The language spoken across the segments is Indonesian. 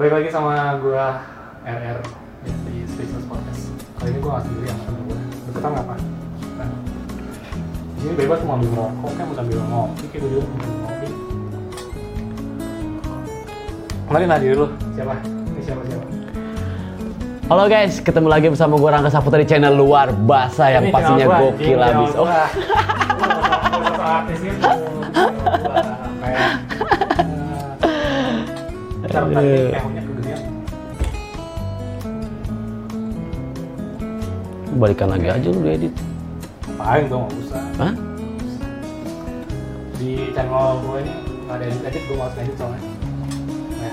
Balik lagi sama gua RR ya, di Speechless Podcast. Kali ini gua nggak sendiri sama temen gua. Deketan apa? Nah, ini bebas mau ambil rokok, kan mau sambil ngopi, kayak gue juga mau ambil ngopi. Kenalin lah diri lu, siapa? Ini siapa siapa? Halo guys, ketemu lagi bersama gue Rangga Saputra di channel Luar Bahasa yang Ini pastinya gokil channel Oh, artis. Eh, Ntar bentar Iya. pehongnya kegedean. balikan lagi aja lu diedit. Paling dong, nggak usah. Hah? Di channel gue ini nggak ada edit edit, gue malas edit soalnya. Ya.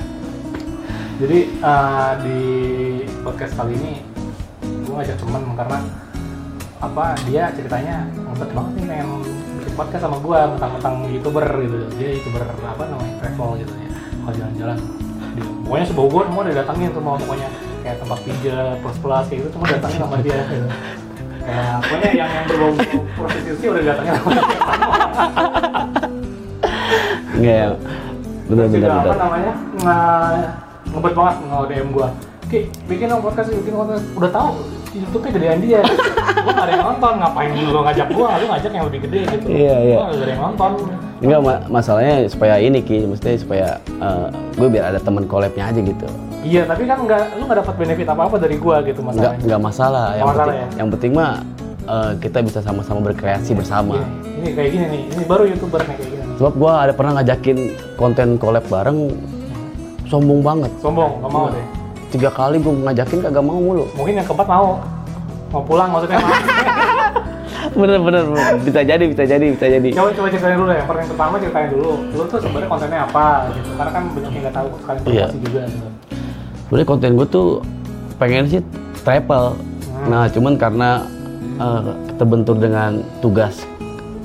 Jadi eh, di podcast kali ini gue ngajak temen karena apa dia ceritanya ngebet banget nih pengen bikin podcast sama gue mentang-mentang youtuber gitu dia youtuber apa namanya travel gitu ya kalau jalan-jalan Dia- pokoknya gue semua udah datangin tuh mau pokoknya kayak tempat pijat plus plus kayak gitu semua datangin sama dia gitu. kayak pokoknya yang yang berbau prostitusi udah datangin sama dia Enggak ya. Bener Terus bener juga apa namanya nge ngebet banget nge DM gua Ki, bikin dong podcast, bikin podcast. Udah tahu YouTube-nya gedean dia. gua gak ada yang nonton, ngapain lu ngajak gua? Lu ngajak yang lebih gede gitu. Iya, iya. Gua gak ada yang nonton. Enggak ma- masalahnya supaya ini Ki, mesti supaya gue biar ada teman collabnya aja gitu. Iya, tapi kan nggak, lu nggak dapat benefit apa-apa dari gua gitu masalahnya. enggak masalah. Nggak Yang masalah penting ya? yang penting mah eh, kita bisa sama-sama berkreasi bersama. Iya, Ini kayak gini nih, ini baru youtuber nih kayak gini. Sebab gue ada pernah ngajakin konten collab bareng, sombong banget. Sombong, gak mau deh. Tiga kali gue ngajakin kagak mau mulu. Mungkin yang keempat mau mau pulang maksudnya mau. bener bener bisa jadi bisa jadi bisa jadi. coba coba ceritain dulu ya. Yang pertama ceritain dulu. Lu tuh sebenarnya kontennya apa gitu. Karena kan banyak yang nggak tahu sekalian Iya. promosi juga gitu. Sebenarnya konten gue tuh pengen sih travel. Hmm. Nah cuman karena eh, terbentur dengan tugas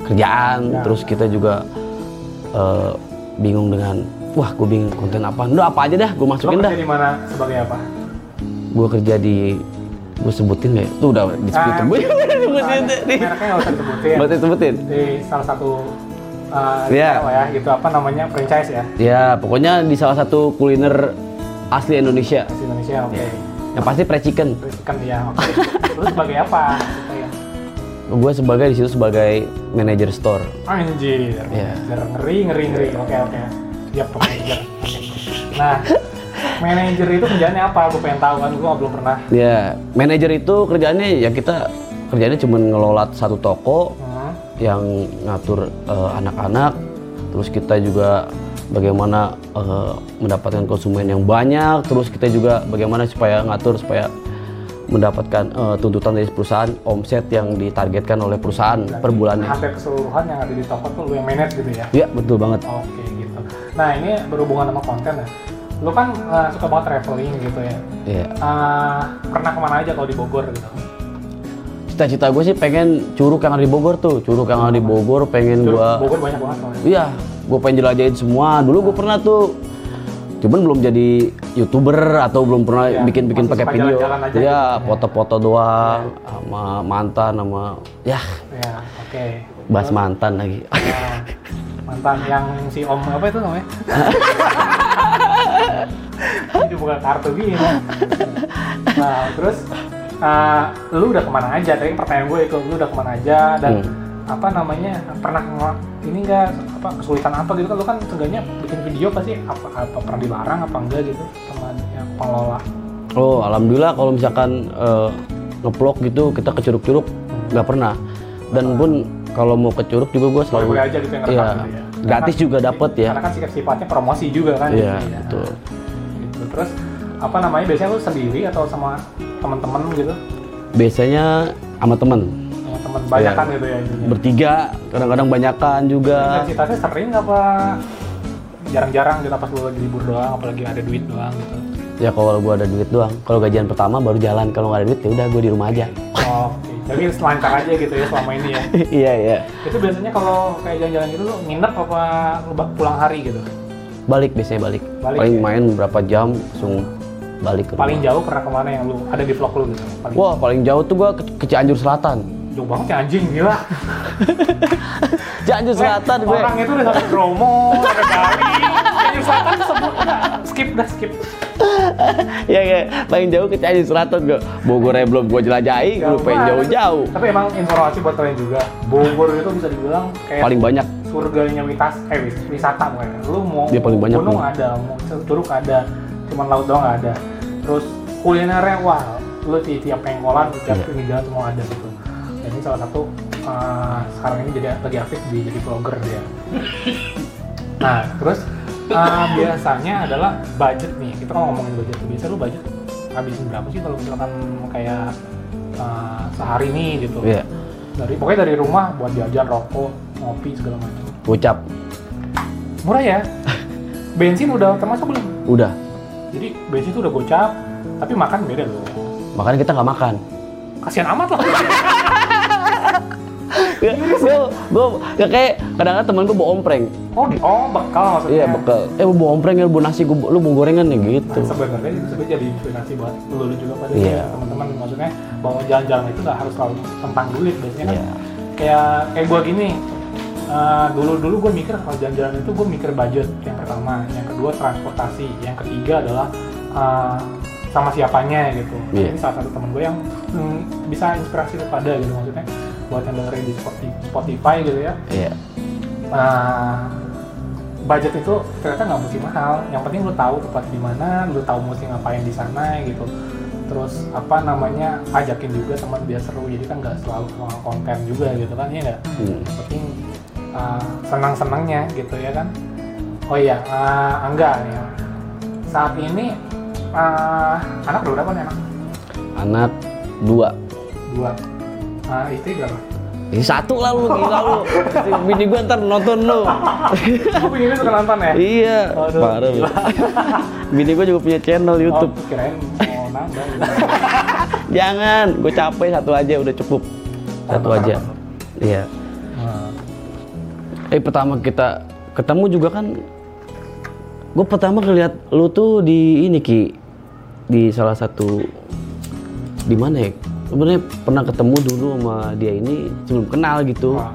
kerjaan, Ya. terus kita juga eh, bingung dengan wah gue bingung konten apa. Udah apa aja dah, gue Lo masukin dah. kerja di mana sebagai apa? Gue kerja di gue sebutin ya, tuh udah disebutin Ah, gue sebutin Mereknya nggak usah disebutin. Buat sebutin. Di salah satu uh, Iya. apa ya, gitu apa namanya franchise ya Ya, pokoknya di salah satu kuliner asli Indonesia. di Indonesia. Oke. Iya. Yang pasti fried chicken. Kan ya. Oke. Terus sebagai apa? Ceritain. Gue sebagai di situ sebagai manajer store. Anjir. Iya. Anjir, Ngeri, ngeri, ngeri. Oke, oke. Siap, manajer. Oke. Nah, manajer itu kerjanya apa? Gue pengen tahu kan, gue belum pernah. Ya, manajer itu kerjaannya ya kita kerjanya cuma ngelola satu toko Hmm. yang ngatur eh, anak-anak. Terus kita juga bagaimana eh, mendapatkan konsumen yang banyak. Terus kita juga bagaimana supaya ngatur supaya mendapatkan eh, tuntutan dari perusahaan omset yang ditargetkan oleh perusahaan per bulannya. Hampir keseluruhan yang ada di toko tuh lu yang manage gitu ya? Iya, betul banget. Oke gitu. Nah ini berhubungan sama konten ya. Lu kan uh, suka banget traveling gitu ya. Iya. Uh, pernah ke mana aja kalau di Bogor gitu? Cita-cita gue sih pengen curug yang ada di Bogor tuh, curug yang ada di Bogor pengen gua Bogor banyak banget soalnya. Iya, gue pengen jelajahin semua. Dulu gue pernah tuh, cuman belum jadi youtuber atau belum pernah Iya, bikin-bikin pakai video. Iya, gitu foto-foto doang sama mantan sama ya Ya, oke. bahas mantan lagi. Nah, mantan yang si Om apa itu namanya? Ini bukan kartu gini. Nah, terus uh, lu udah ke mana aja? Tadi pertanyaan gue itu, lu udah ke mana aja dan Hmm. apa namanya pernah ini enggak apa kesulitan apa gitu kan lu kan seenggaknya bikin video pasti apa apa pernah dilarang apa enggak gitu sama yang pengelola Oh, alhamdulillah kalau misalkan eh, ngevlog gitu kita ke curug-curug nggak pernah. Dan pun kalau mau ke curug juga gue selalu boleh-boleh aja gitu yang Iya, gitu ya gratis juga dapet ya. karena kan sifat sifatnya promosi juga kan Iya, jadinya. betul. gitu. terus apa namanya biasanya lu sendiri atau sama teman-teman gitu Biasanya sama teman banyak Iya. kan gitu ya intinya. bertiga, kadang-kadang banyakan juga. intensitasnya sering apa jarang-jarang gitu pas lu lagi libur doang apalagi ada duit doang gitu Ya kalau gue ada duit doang. Kalau gajian pertama baru jalan. Kalau nggak ada duit ya udah gue di rumah aja. oh, jadi lancar aja gitu ya selama ini ya iya iya. itu biasanya kalau kayak jalan-jalan gitu lu nginep apa pulang hari gitu Balik biasanya balik. Balik, Paling ya? main berapa jam langsung balik ke paling rumah. jauh pernah ke mana yang lu ada di vlog lu gitu paling Wah paling jauh tuh gue ke, ke Cianjur Selatan. jauh banget ya anjing gila Cianjur Selatan gue. orang itu udah sampai Bromo sampai Bali Cianjur Selatan sebut skip dah skip ya kayak paling jauh ke Cianjur Selatan gue Bogornya belum gue jelajahi gue pengen jauh-jauh Tapi emang informasi buat kalian juga, Bogor itu bisa dibilang kayak paling banyak surganya witas, eh wis- wisata pokoknya. Lu mau Dia paling banyak gunung ada, mau curug ada, cuman laut doang ada. Terus kulinernya wah, lu di tiap pengkolan, di tiap Iya. pinggir jalan semua ada gitu. Ini salah satu uh, sekarang ini jadi lagi aktif di jadi vlogger dia. Nah, terus uh, biasanya adalah budget nih. Kita kalau ngomongin budget, biasa lu budget habisin berapa sih kalau misalkan kayak uh, sehari nih gitu? Iya Dari pokoknya dari rumah buat jajan, rokok, ngopi segala macam. Ucap Murah ya? Bensin udah termasuk belum? Udah Jadi bensin itu udah gocap, tapi makan beda loh. Makanya kita nggak makan Kasihan amat lah. gue gue ya kayak kadang-kadang temen gue bawa ompreng Oh, di, oh bekal maksudnya. iya bekal eh bawa ompreng ya lu bawa nasi gua, lu bawa gorengan ya gitu Nah, sebenarnya itu sebenarnya jadi inspirasi buat lu juga pada Iya. teman-teman maksudnya bahwa jalan-jalan itu nggak harus selalu tentang duit biasanya kan Iya. kayak kayak gua gini eh, dulu-dulu gue mikir kalau jalan-jalan itu gue mikir budget yang pertama yang kedua transportasi yang ketiga adalah eh, sama siapanya gitu Iya. ini salah satu temen gue yang hmm, bisa inspirasi kepada gitu maksudnya buat yang dengerin di Spotify, gitu ya iya Nah, budget itu ternyata nggak mesti mahal. Yang penting lu tahu tempat di mana, lu tahu mesti ngapain di sana gitu. Terus apa namanya ajakin juga teman biar seru. Jadi kan nggak selalu soal konten juga gitu kan, iya nggak? Hmm. Yang penting uh, senang-senangnya gitu ya kan. Oh iya, uh, Angga nih. ya. Saat ini uh, anak berapa nih anak? anak dua Dua. Uh, istri berapa? satu lah lu gila lu. Bini gue ntar nonton lu. Aku ini suka nonton ya? iya. Aduh, parah bini gue juga punya channel YouTube. Oh, kirain mau nambah. jangan gue capek satu aja udah cukup. Satu Tambah aja. iya. Nah, eh pertama kita ketemu juga kan gue pertama ngeliat lu tuh di ini ki. Di salah satu di mana ya sebenarnya pernah ketemu dulu sama dia ini sebelum kenal gitu wah.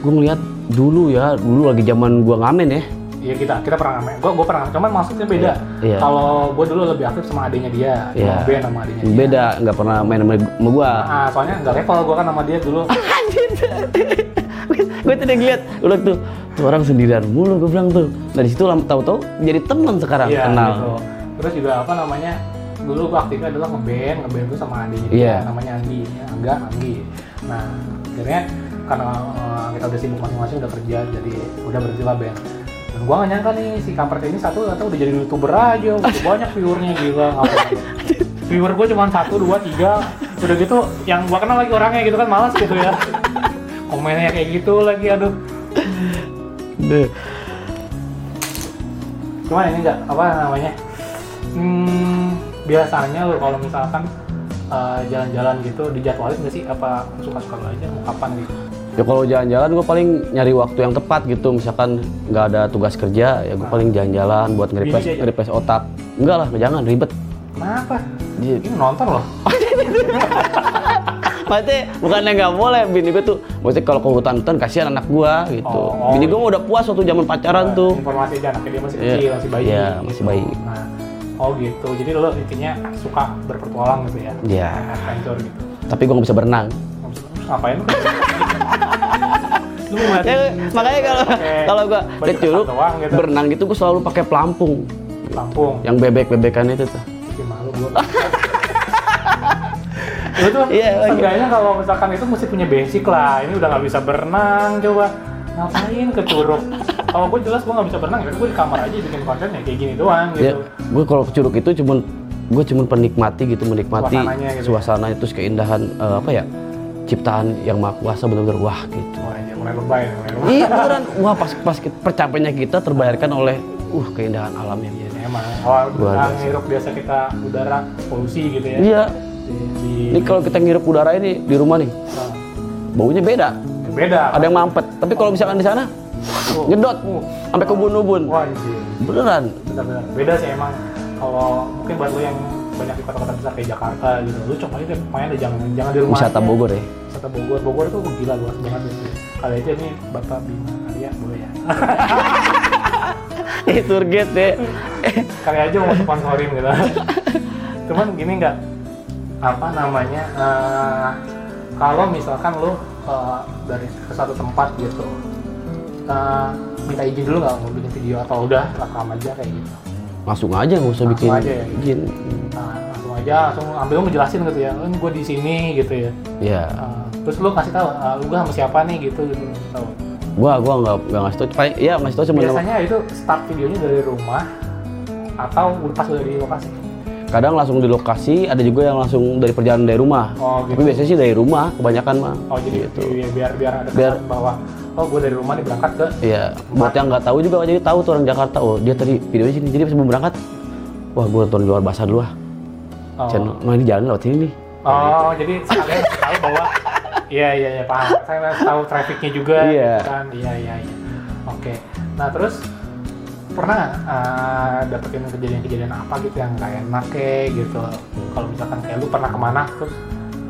gue ngeliat dulu ya dulu lagi zaman gua ngamen ya Iya kita kita pernah ngamen. Gua gua pernah ngamen. Cuman maksudnya beda. Iya. Kalau gua dulu lebih aktif sama adiknya dia, sama Ben sama adiknya dia. beda nggak pernah main sama, sama gua Ah, soalnya nggak level gua kan sama dia dulu. gue udah ngeliat udah tuh tuh orang sendirian mulu gue bilang tuh dari situ lama tahu-tahu jadi teman sekarang Iya, kenal gitu. Terus juga apa namanya? Dulu gua aktifnya adalah ngeband, ngeband tuh sama dia, Iya. namanya Andi, ya, Angga, Anggi. Nah, akhirnya karena eh, kita udah sibuk masing-masing udah kerja, jadi udah berhenti lah band. Dan gua gak nyangka nih si kampret ini satu atau udah jadi youtuber aja, udah banyak viewernya gila. Viewer gua cuma satu, dua, tiga, udah gitu yang gua kenal lagi orangnya gitu kan malas gitu ya. Komennya kayak gitu lagi, aduh. Deh. Cuman ini enggak apa namanya? Hmm, biasanya lo kalau misalkan eh, jalan-jalan gitu dijadwalin nggak sih apa suka-suka lo aja mau kapan gitu? ya kalau jalan-jalan gue paling nyari waktu yang tepat gitu misalkan nggak ada tugas kerja ya gue paling jalan-jalan buat nge-refresh nge-refresh otak enggak lah jangan ribet Kenapa? Iya. Ini nonton loh. Maksudnya bukannya nggak boleh, bini gue tuh maksudnya kalau ke hutan-hutan kasihan anak gua gitu. Oh, oh, bini gue udah puas waktu zaman pacaran Nah, tuh. Informasi aja anaknya dia masih Iya. kecil, masih bayi. Iya, masih bayi. Nah, oh gitu. Jadi lo intinya suka berpetualang gitu ya? Iya. Adventure gitu. Tapi gue nggak bisa berenang. Ngapain lu? Ya, makanya kalau kalau gua ke curug gitu. berenang gitu gue selalu pakai pelampung. Lampung. Yang bebek-bebekan itu tuh. Bikin malu gua. Lu tuh Iya, seenggaknya kalau misalkan itu mesti punya basic lah. Ini udah nggak bisa berenang, coba ngapain ke curug? Kalau gue jelas gue nggak bisa berenang, ya gue di kamar aja bikin konten ya kayak gini doang Ya, gitu. gue kalau ke curug itu cuman gue cuman penikmati gitu menikmati Suasananya gitu ya. suasana itu keindahan eh, apa ya ciptaan yang maha kuasa benar-benar wah gitu. Wah, ya, mulai lebay, nih, mulai lebay. Iya beneran, wah pas pas percapaiannya kita terbayarkan oleh uh keindahan alamnya. Iya, emang. Kalau biasa. ngirup biasa kita udara polusi gitu ya. Iya, Di, di ini kalau kita ngirup udara ini di rumah nih, nah, baunya beda. beda. Ada yang mampet, tapi kalau misalkan di sana Oh. ngedot Uh. sampai ke ubun-ubun. Anjir. Beneran. benar-benar beda sih emang kalau mungkin buat lo yang banyak di kota-kota besar kayak Jakarta gitu lu coba aja main deh jangan jangan di rumah Wisata aja. Bogor ya. wisata Bogor Bogor tuh gila luas banget gitu kali aja nih bapak Bima Arya boleh ya Eh, guide ya. kali aja mau sponsorin gitu cuman gini nggak apa namanya eh, kalau misalkan lu eh, dari ke satu tempat gitu minta izin dulu nggak? Mau bikin video atau udah rekam aja kayak gitu. Langsung aja nggak usah Langsung bikin aja ya? izin. Nah, langsung aja langsung ambil lu ngejelasin gitu ya. Ini gue di sini gitu ya. Ya, Eh, terus lu kasih tahu eh, lu gue sama siapa nih? Gitu gitu tahu. Gua gua nggak nggak ngasih tau. Paling ya ngasih tau cuma biasanya itu start videonya dari rumah atau udah pas udah di lokasi kadang langsung di lokasi, ada juga yang langsung dari perjalanan dari rumah. oh Tapi biasanya sih dari rumah kebanyakan mah. Oh jadi gitu. iya, biar biar ada Biar- bahwa oh gue dari rumah nih berangkat ke Iya, buat yang nggak tahu juga jadi tahu tuh orang Jakarta. Oh, dia tadi videonya sini. Jadi sebelum berangkat, wah gua nonton di luar bahasa dulu ah. oh, Channel, nah ini jalan lewat sini nih. oh jadi sekalian tahu bahwa iya iya iya paham saya tahu trafficnya juga Iya. gitu kan iya iya iya oke nah terus pernah uh, dapetin kejadian-kejadian apa gitu yang nggak enak kayak gitu kalau misalkan kayak lu pernah ke mana terus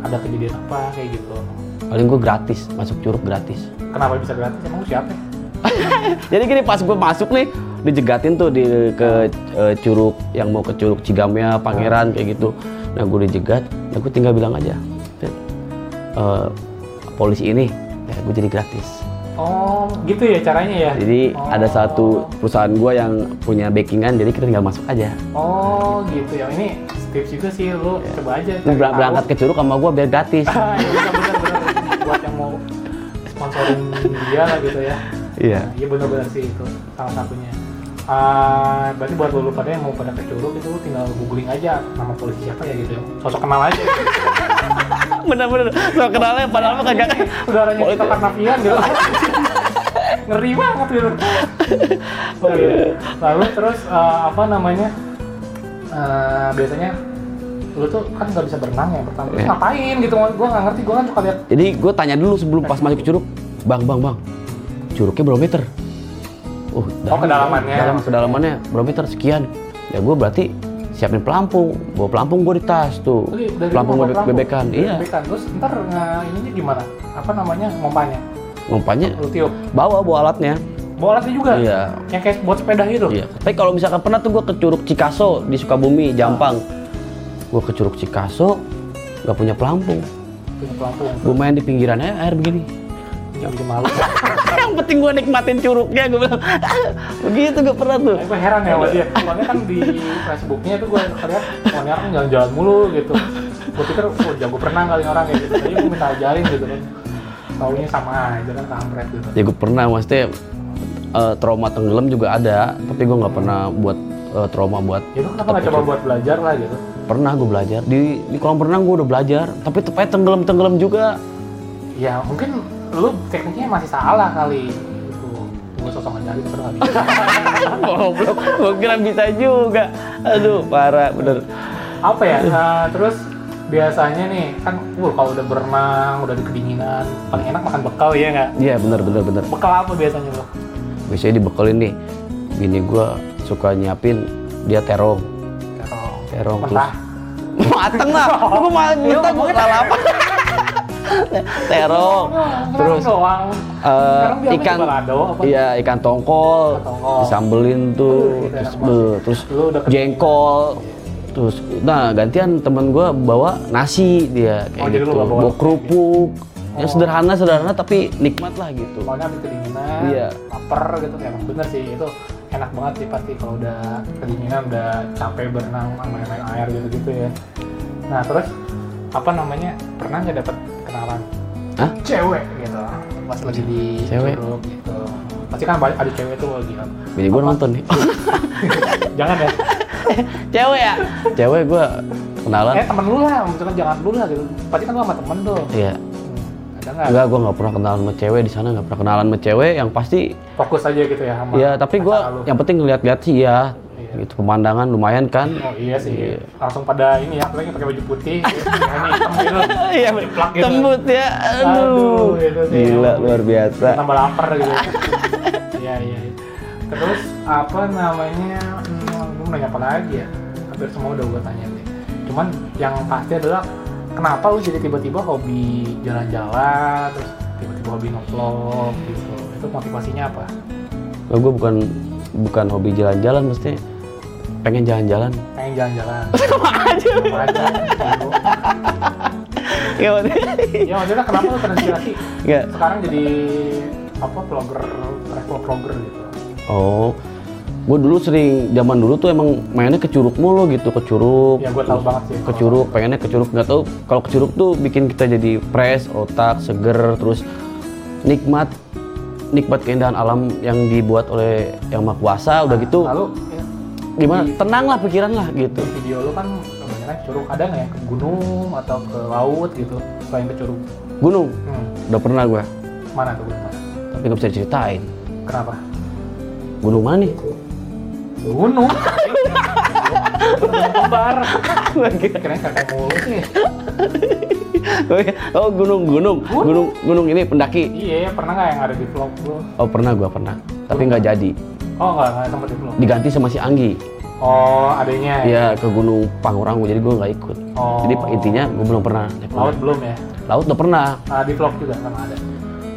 ada kejadian apa kayak gitu Paling gua gratis, masuk curug gratis. kenapa bisa gratis emang lu siapa ya? Jadi gini pas gue masuk nih dijegatin tuh di ke eh, curug yang mau ke curug Cigamya, Pangeran kayak gitu. Nah gue dijegat, nah gue tinggal bilang aja, "Fit, eh, polisi ini, ya gue jadi gratis. Oh gitu ya caranya ya Jadi Oh. ada satu perusahaan gue yang punya backingan, jadi kita tinggal masuk aja. Oh gitu ya. Ini tips juga sih lu coba aja. Lu tahu. berangkat ke curug sama gue biar gratis. Ah, iya benar benar. Buat yang mau sponsorin dia lah gitu ya. Iya. Nah, Iya benar-benar sih itu salah satunya. Ah, berarti buat lu pada yang mau pada ke curug itu tinggal googling aja nama polisi siapa ya gitu. Sosok kenal aja. Bener-bener, so kenalnya padahal mah kagak. Saudaranya kita Karnavian gitu. Ngeri banget gitu. Oh, iya. Lalu terus eh, apa namanya? eh, biasanya lu tuh kan nggak bisa berenang ya pertama. Terus Iya. ngapain gitu? Gua nggak ngerti. Gua kan suka lihat Jadi gue tanya dulu sebelum pas masuk ke curug, bang bang bang, curugnya berapa meter? Oh, Oh, kedalamannya. Dalam kedalamannya berapa meter? Sekian. Ya gue berarti siapin pelampung, bawa pelampung gue di tas tuh, Dari- dari pelampung bebek pelampung? bebekan, Dari iya. bebekan. Terus ntar nge, ininya gimana? Apa namanya? Mompanya? Ngumpanya Lu tiup. bawa bawa alatnya. Bawa alatnya juga? Iya. Yang kayak buat sepeda gitu? Iya. Tapi kalau misalkan pernah tuh gue ke Curug Cikaso di Sukabumi, Jampang. Gue ke Curug Cikaso, nggak punya pelampung. Punya pelampung. Gue main di pinggirannya air begini. Yang bikin malu. Yang penting gue nikmatin curugnya, gue bilang. Begitu gue pernah tuh. Nah, gue heran ya sama dia. Soalnya kan di Facebooknya tuh gue lihat, ini orang jalan-jalan mulu gitu. Gue pikir, oh jago berenang kali orang kayak gitu. Jadi gue minta ajarin gitu kan. Taunya sama aja kan kampret gitu. Ya gue pernah, maksudnya eh, trauma tenggelam juga ada, tapi gue nggak pernah buat eh, trauma buat Ya lu kenapa nggak coba buat belajar lah gitu? pernah gue belajar di di kolam renang gue udah belajar, tapi tepatnya tenggelam tenggelam juga. Ya mungkin lu tekniknya masih salah kali. Gue sosok nggak bisa. Goblok, gue kira bisa juga. Aduh, parah bener. apa ya eh, terus biasanya nih kan uh, kalau udah berenang udah di kedinginan paling enak makan bekal ya nggak Iya bener bener bener. bekal apa biasanya lo Biasanya dibekelin nih, bini gue suka nyiapin dia terong, terong terong terus mateng lah. Gue minta gue apa? terong, terus doang. bilangnya ikan iya ikan tongkol, tongkol. disambelin tuh terus be- terus jengkol terus nah gantian temen gua bawa nasi dia kayak Oh, gitu. bawa kerupuk. Yang Oh. sederhana sederhana tapi nikmat lah gitu. Soalnya habis kedinginan Iya. lapar gitu emang bener sih. Itu enak banget sih pasti kalau udah kedinginan udah capek berenang main main air gitu gitu ya. Nah terus apa namanya pernah nggak dapet kenalan Hah? cewek gitu. Pas lagi di Cewek? Curug gitu. Pasti kan banyak ada cewek tuh lagi kan bini gua nonton nih. Jangan ya. Cewek ya? Cewek gua kenalan. Eh temen lu lah misalkan jangan lu lah gitu. Pasti kan lu sama temen tuh. Iya. Hmm, ada nggak? Enggak gua nggak pernah kenalan sama cewek di sana nggak pernah kenalan sama cewek. Yang pasti fokus aja gitu ya sama Iya, tapi lalu. yang penting ngeliat-liat sih ya. Iya. Gitu pemandangan lumayan kan. Oh iya sih, Iya. langsung pada ini ya, apalagi pakai baju putih, ya, gitu, Iya, Jeplak gitu. tembut ya. Aduh. Aduh, itu sih. Gila luar biasa. tambah lapar gitu. Iya iya. iya. Terus apa namanya? Hmm, gue mau nanya apa lagi ya? Hampir semua udah gue tanya nih. Cuman yang pasti adalah kenapa lu jadi tiba-tiba hobi jalan-jalan, terus tiba-tiba hobi ngevlog gitu? Itu motivasinya apa? Kalau gue bukan bukan hobi jalan-jalan mesti pengen jalan-jalan. Pengen jalan-jalan. Sama aja. Sama aja ya maksudnya ya maksudnya kenapa lu terinspirasi Nggak. sekarang jadi apa vlogger travel vlogger gitu. Oh. Gue dulu sering zaman dulu tuh emang mainnya ke curug mulu gitu ke curug ya gue tahu banget sih. Ke curug pengennya ke curug nggak tahu kalau ke curug tuh bikin kita jadi fresh otak seger terus nikmat nikmat keindahan alam yang dibuat oleh yang maha kuasa udah gitu. lalu gimana? Tenang lah pikiran lah gitu. di video lu kan kebanyakan curug. Ada nggak yang ke gunung atau ke laut gitu selain ke curug? Gunung? Hmm. udah pernah gue mana tuh gunung? Mana tapi nggak bisa diceritain. Kenapa? Gunung mana nih? Gunung? Kembar. Keren kakek mulu sih oh, gunung gunung. Gunung? Gunung ini pendaki. Iya pernah nggak yang ada di vlog lu? Oh pernah gua pernah. Tapi nggak jadi oh nggak nggak sempat di vlog diganti sama si Anggi. Oh adanya ya? Ke gunung Pangrango jadi gua nggak ikut. Oh. jadi intinya gua belum pernah laut belum ya? Laut udah pernah. Ah, di vlog juga sama ada.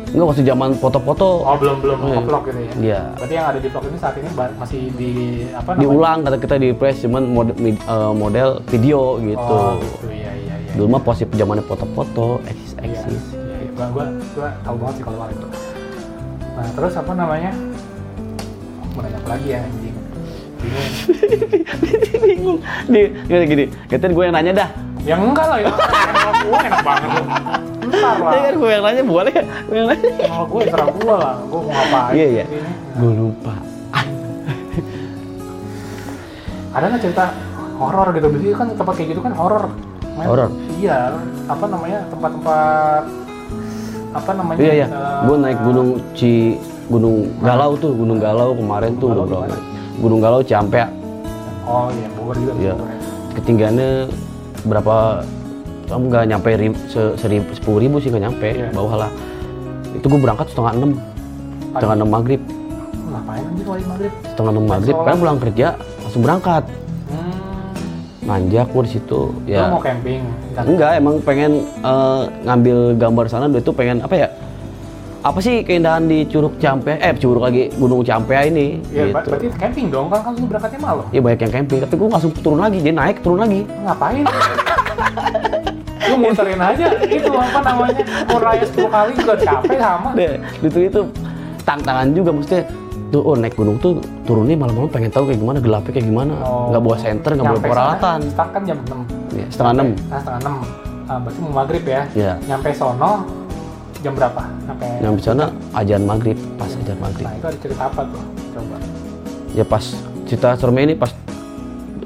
Nggak waktu zaman foto-foto. Oh belum belum Iya. ke vlog gitu ya? Iya. berarti yang ada di vlog ini saat ini masih di apa namanya? Diulang kata kita di press cuman model, model video gitu. Oh gitu. Iya iya iya dulu mah posisi zamannya foto-foto eksis Iya, eksis iya, iya. Gua, gua, gua tahu banget sih kalau itu. Nah, terus apa namanya? Apa lagi ya anjing? Bingung. bingung di gini gini katanya gue yang nanya dah ya enggak lah, ya enak gue enak banget lu. Ntar lah. ya kan gue yang nanya boleh ya gue yang nanya Kalau gue serah gue lah, gue mau ngapain Iya, iya. gue lupa Ada nggak cerita horor gitu? Biasanya kan tempat kayak gitu kan horor. Horor? Iya, apa namanya tempat-tempat apa namanya? iya iya eh, gue naik gunung Ci Gunung Galau tuh Gunung Galau kemarin tuh Galau udah berapa? Gunung Galau Ciampea Oh iya, Bogor juga. Iya. Ya. ketinggiannya berapa kamu nggak nyampe rib, se, seribu sepuluh ribu sih nggak nyampe Iya. bawah lah itu gue berangkat setengah enam setengah enam maghrib Ngapain anjir wali maghrib? setengah enam maghrib kan pulang kerja langsung berangkat Hmm. nanjak gue di situ Lu ya mau camping? Enggak emang pengen eh, ngambil gambar sana udah itu pengen apa ya apa sih keindahan di Curug Ciampea eh Curug lagi Gunung Ciampea ini. Iya, gitu. berarti camping dong, kan kan berangkatnya malam. Iya banyak yang camping, tapi gue langsung turun lagi, jadi naik turun lagi. Ngapain? lu muterin aja itu apa namanya? Mau raya 10 kali juga capek sama. Deh, itu itu tantangan juga maksudnya tuh oh naik gunung tuh turunnya malam-malam pengen tahu kayak gimana gelapnya kayak gimana. Oh. nggak bawa senter nggak bawa peralatan. start kan jam 6 ya, setengah enam. Nah, setengah 6 ah, berarti mau maghrib ya? Ya nyampe sono jam berapa? Nyampe yang di sana ajan maghrib pas ajan maghrib. Nah itu ada cerita apa tuh? Coba. Ya pas cerita seremnya ini pas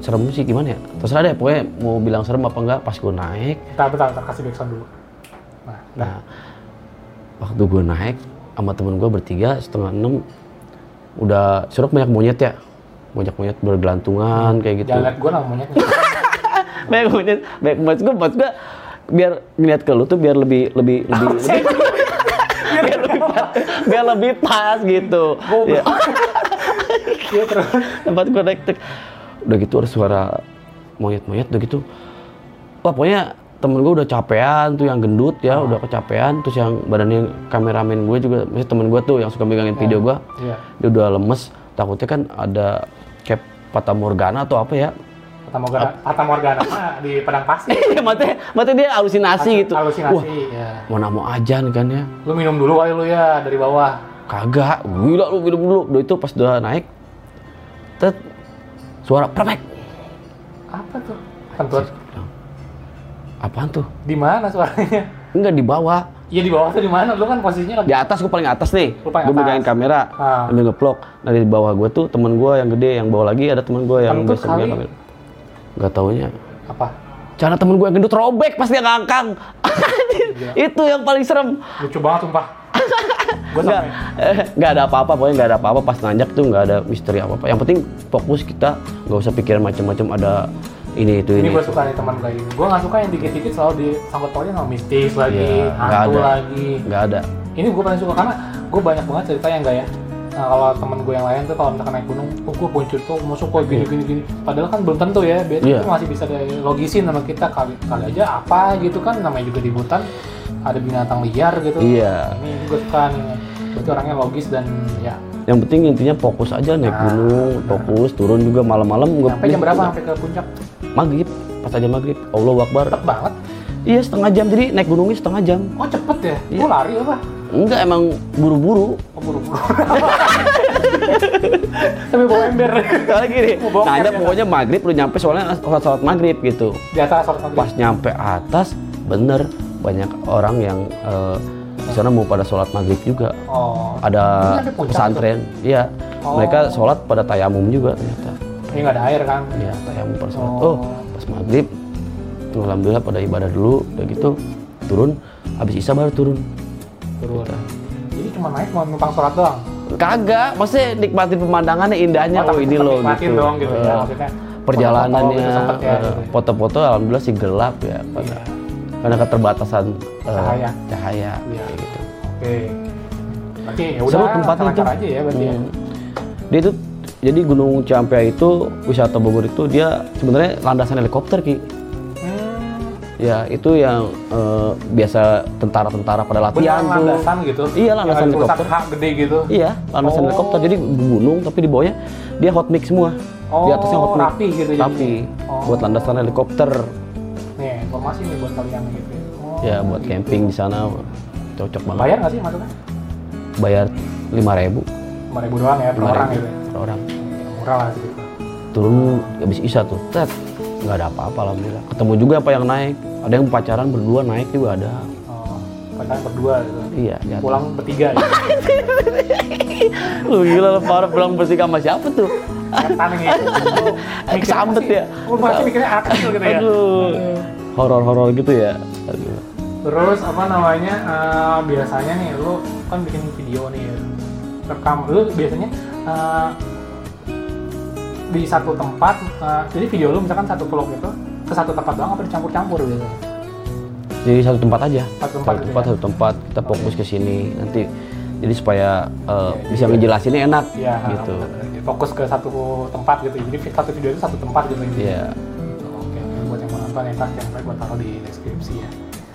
serem sih gimana ya? Terserah deh pokoknya mau bilang serem apa enggak pas gue naik. Bentar bentar, bentar kasih backsound dulu. Nah Nah, waktu gue naik sama temen gue bertiga setengah enam udah suruh banyak monyet ya. Banyak monyet bergelantungan kayak gitu. Jangan liat gue lah monyetnya. Banyak monyet banyak monyet. Gue buat gue biar ngeliat ke lu tuh biar lebih lebih lebih, lebih biar lebih pas, biar lebih pas gitu. Ya, iya. Terus. Tempat gue naik tuh. udah gitu ada suara monyet-monyet udah gitu. Wah pokoknya temen gue udah capean tuh yang gendut ya udah kecapean. Terus yang badannya kameramen gue juga maksudnya temen gue tuh yang suka megangin video gue iya. dia udah lemes. Takutnya kan ada kayak Fata Morgana atau apa ya Fata Morgana, Fata Morgana mah di padang pasir Iya, matanya dia halusinasi gitu. halusinasi Wah, ya mau ajan kan ya? lu minum dulu kali lu ya dari bawah Kagak, gila lu minum dulu. Udah itu pas udah naik, tet, suara perfect. apa tuh kentut Apaan tuh? di mana suaranya Enggak di bawah, iya di bawah tuh di mana lu kan posisinya lagi di atas gue paling atas nih. Lu paling Gue megangin kamera, Ah. ambil ngevlog. Nah di bawah gue tuh temen gue yang gede, yang bawah lagi ada temen gue yang biasa megang kamera. Gak taunya, apa cara temen gue yang gendut robek pas dia ngangkang. itu yang paling serem. lucu banget sumpah gue Nggak, eh, nggak ada apa-apa, pokoknya nggak ada apa-apa pas nanjak tuh nggak ada misteri apa-apa. Yang penting fokus kita nggak usah pikiran macam-macam ada ini itu ini ini. gue suka nih teman gue ini gue nggak suka yang dikit-dikit selalu disangkut pautnya sama mistis lagi Iya, nggak hantu ada. lagi Nggak ada. ini gue paling suka karena gue banyak banget cerita yang enggak ya nah, kalau temen gue yang lain tuh kalau misalkan naik gunung oh gue punya cerita masuk kok gini gini gini padahal kan belum tentu ya biasanya itu masih bisa logisin sama kita kali kali aja apa gitu kan namanya juga di hutan ada binatang liar gitu Iya. ini gue suka nih berarti orangnya logis dan ya yang penting intinya fokus aja naik gunung fokus turun juga malam-malam nggak- Sampai jam berapa sampai ke puncak? maghrib pas aja maghrib Allah Akbar Cepet banget. iya setengah jam jadi naik gunungnya setengah jam Oh cepet ya? Iya. Gue lari apa? Enggak emang buru-buru Oh buru-buru. Sampai bawa ember. Soalnya gini, nah ada ya, pokoknya maghrib udah nyampe soalnya sholat sholat maghrib gitu. Di atas sholat maghrib. Pas nyampe atas, bener banyak orang yang eh, di sana mau pada sholat maghrib juga. Oh. Ada pesantren, iya. Oh. Mereka sholat pada tayamum juga ternyata. Ini nggak ada air kan? Iya, tayamum pada sholat. Oh. Oh, pas maghrib, alhamdulillah pada ibadah dulu, udah gitu turun. Habis isya baru turun. Turun. Jadi cuma naik mau numpang sholat doang. Kagak, maksudnya nikmatin pemandangannya indahnya. Oh, tapi ini loh nikmatin gitu. dong gitu ya Eh, maksudnya. perjalanannya foto-foto gitu ya, eh, gitu ya. foto-foto alhamdulillah sih gelap ya pada Iya. karena keterbatasan eh, Cahaya. cahaya Iya. kayak gitu Oke. Berarti ya seru udah tempatnya itu aja ya berarti ya. Hmm. dia itu jadi Gunung Ciampea itu wisata Bogor itu dia sebenarnya landasan helikopter ki. Ya itu yang eh, biasa tentara-tentara pada latihan tuh landasan gitu. Iya, landasan helikopter. H gede gitu. iya landasan Oh. helikopter jadi gunung tapi di bawahnya dia hot mix semua di atasnya hot Oh, mix rapi gitu rapi Oh. buat landasan helikopter Nih, informasi nih buat kalian gitu. ya. Oh, ya buat gitu. camping di sana cocok banget Bayar nggak sih maksudnya? bayar lima ribu Lima ribu doang ya per orang gitu ya. per orang Murah lah gitu. turun habis isya tuh tet nggak ada apa-apa alhamdulillah ketemu juga apa yang naik ada yang pacaran berdua naik juga ada Oh, pacaran berdua gitu. iya di atas. Pulang bertiga gitu. lu gila lu parah pulang bertiga sama siapa tuh Setan gitu. Kesambet ya? Oh, masih mikirnya akil gitu ya. aduh horor-horor gitu ya aduh. Terus apa namanya eh, biasanya nih lu kan bikin video nih rekam lu biasanya eh, di satu tempat eh, jadi video lu misalkan satu vlog itu ke satu tempat doang apa dicampur-campur gitu? Jadi satu tempat aja. Satu tempat satu gitu tempat ya? satu tempat kita fokus ke sini. Nanti jadi supaya eh, bisa ngejelasinnya enak ya gitu. fokus ke satu tempat gitu. Jadi satu video itu satu tempat gitu. Iya. Oke buat yang mau nonton ya yang baik buat taruh di deskripsi ya.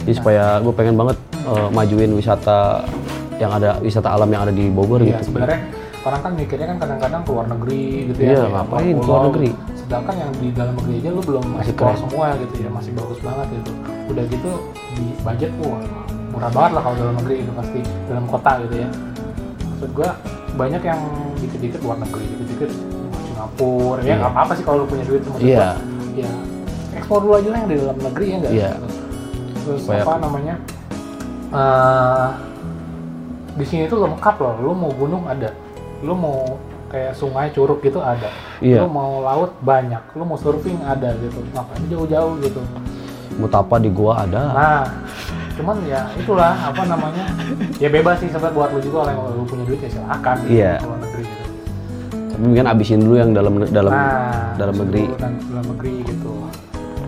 Jadi supaya gue pengen banget eh, majuin wisata yang ada wisata alam yang ada di Bogor Iya, gitu. sebenarnya orang kan mikirnya kan kadang-kadang ke luar negeri gitu Iya, ya. ngapain ke luar negeri? Sedangkan yang di dalam negeri aja lu belum Masih keren. semua gitu ya, masih bagus banget gitu. Udah gitu di budget wah murah banget lah kalau dalam negeri itu pasti dalam kota gitu ya. Maksud gua banyak yang dikit-dikit luar negeri, dikit-dikit Singapura. Ya Iya. nggak apa-apa sih kalau lu punya duit maksud Iya. gua. Ya ekspor dulu aja lah yang di dalam negeri ya enggak? Iya. Terus Supaya- apa namanya? eh di sini tuh lengkap loh. Lu mau gunung ada, lu mau kayak sungai curug gitu ada, Iya. lu mau laut banyak, lu mau surfing ada gitu. Ngapain jauh-jauh gitu. Mutapa di gua ada Nah, cuman ya itulah apa namanya ya bebas sih sebenarnya buat lu juga kalau lu punya duit ya silakan gitu, Iya. luar negeri gitu. tapi mungkin abisin dulu yang dalam dalam nah, dalam negeri dan dalam negeri gitu.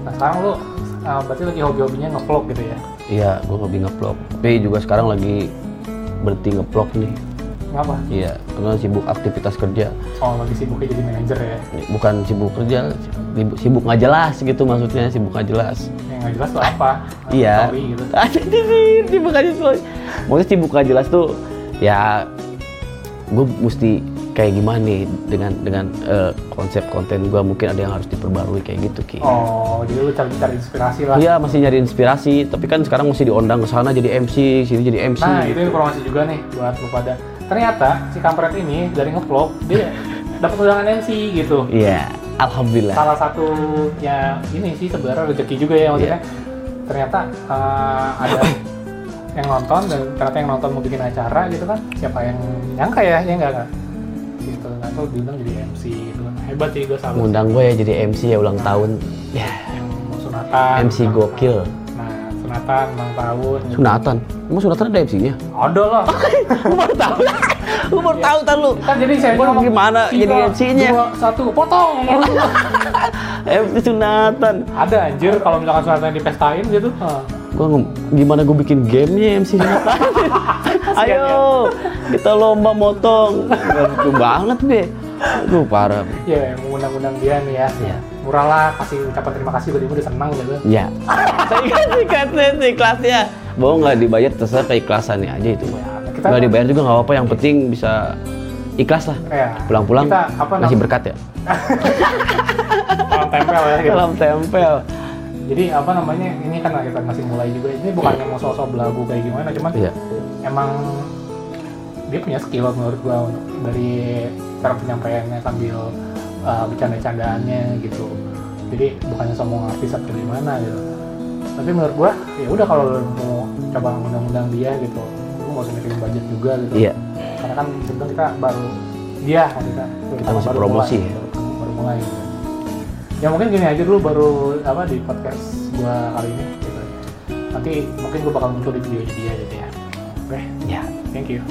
Nah sekarang lu uh, berarti lagi hobi-hobinya ngevlog gitu ya? iya gua hobi ngevlog tapi juga sekarang lagi berhenti ngevlog nih Ngapa? iya karena sibuk aktivitas kerja Oh lagi sibuknya jadi manajer ya? bukan sibuk kerja sibuk, sibuk nggak jelas gitu maksudnya sibuk nggak jelas Yang nggak jelas tuh apa? iya Story gitu. sibuk nggak jelas maksudnya sibuk nggak jelas tuh ya gue mesti kayak gimana nih dengan dengan eh, konsep konten gue mungkin ada yang harus diperbarui kayak gitu ki Oh, jadi lu cari cari inspirasi lah. Iya masih nyari inspirasi, tapi kan sekarang mesti diondang ke sana jadi MC, sini jadi MC. Nah, itu informasi juga nih buat lu pada. Ternyata si kampret ini dari ngevlog dia dapat undangan MC gitu. Iya, alhamdulillah. Salah satu ya ini sih sebenarnya rezeki juga ya maksudnya. Ternyata eh, ada yang nonton dan ternyata yang nonton mau bikin acara gitu kan. Siapa yang nyangka ya? Ya enggak kan? Gitu. Nah, itu diundang jadi MC gitu kan. Hebat sih gue salut. Ngundang gue ya jadi MC ya ulang tahun. Ya, Yang mau sunatan. MC gokil. tahun. Sunatan ulang tahun. gitu. Sunatan. Emang sunatan ada MC-nya? Ada lah. Gue baru tahu. Gue baru tahu tar lu. kan jadi saya ngomong, gimana jadi MC-nya? dua, satu potong MC sunatan. ada anjir kalau misalkan sunatan dipestain gitu Hah. Gue gimana gue bikin gamenya MC sunatan? Ayo, kita lomba motong. Lucu banget be. Lu parah. ya yang mengundang-undang dia nih ya Iya. Murah lah kasih ucapan terima kasih gue udah senang gitu Ya. Saya kasih kasih sih kelasnya. Mau nggak dibayar terserah keikhlasannya aja itu. ya, kita Nggak dibayar juga nggak apa-apa. Yang penting bisa ikhlas lah ya pulang-pulang kita apa ngasih berkat ya salam tempel ya gitu. salam tempel jadi apa namanya ini kan kita masih mulai juga ini bukannya mau sosok belagu kayak gimana cuman iya emang dia punya skill menurut gua untuk dari cara penyampaiannya sambil uh, bercanda-candaannya gitu. Jadi bukannya sombong artis atau gimana gitu. Tapi menurut gua ya udah kalau mau coba undang-undang dia gitu lu nggak usah mikirin budget juga gitu. Iya. Karena kan sebetulnya kita baru dia kita Kita masih promosi. mulai, baru, baru mulai gitu. ya mungkin gini aja dulu baru apa di podcast gua kali ini gitu. Nanti mungkin gua bakal muncul di video dia gitu ya. Oke? Ya. Thank you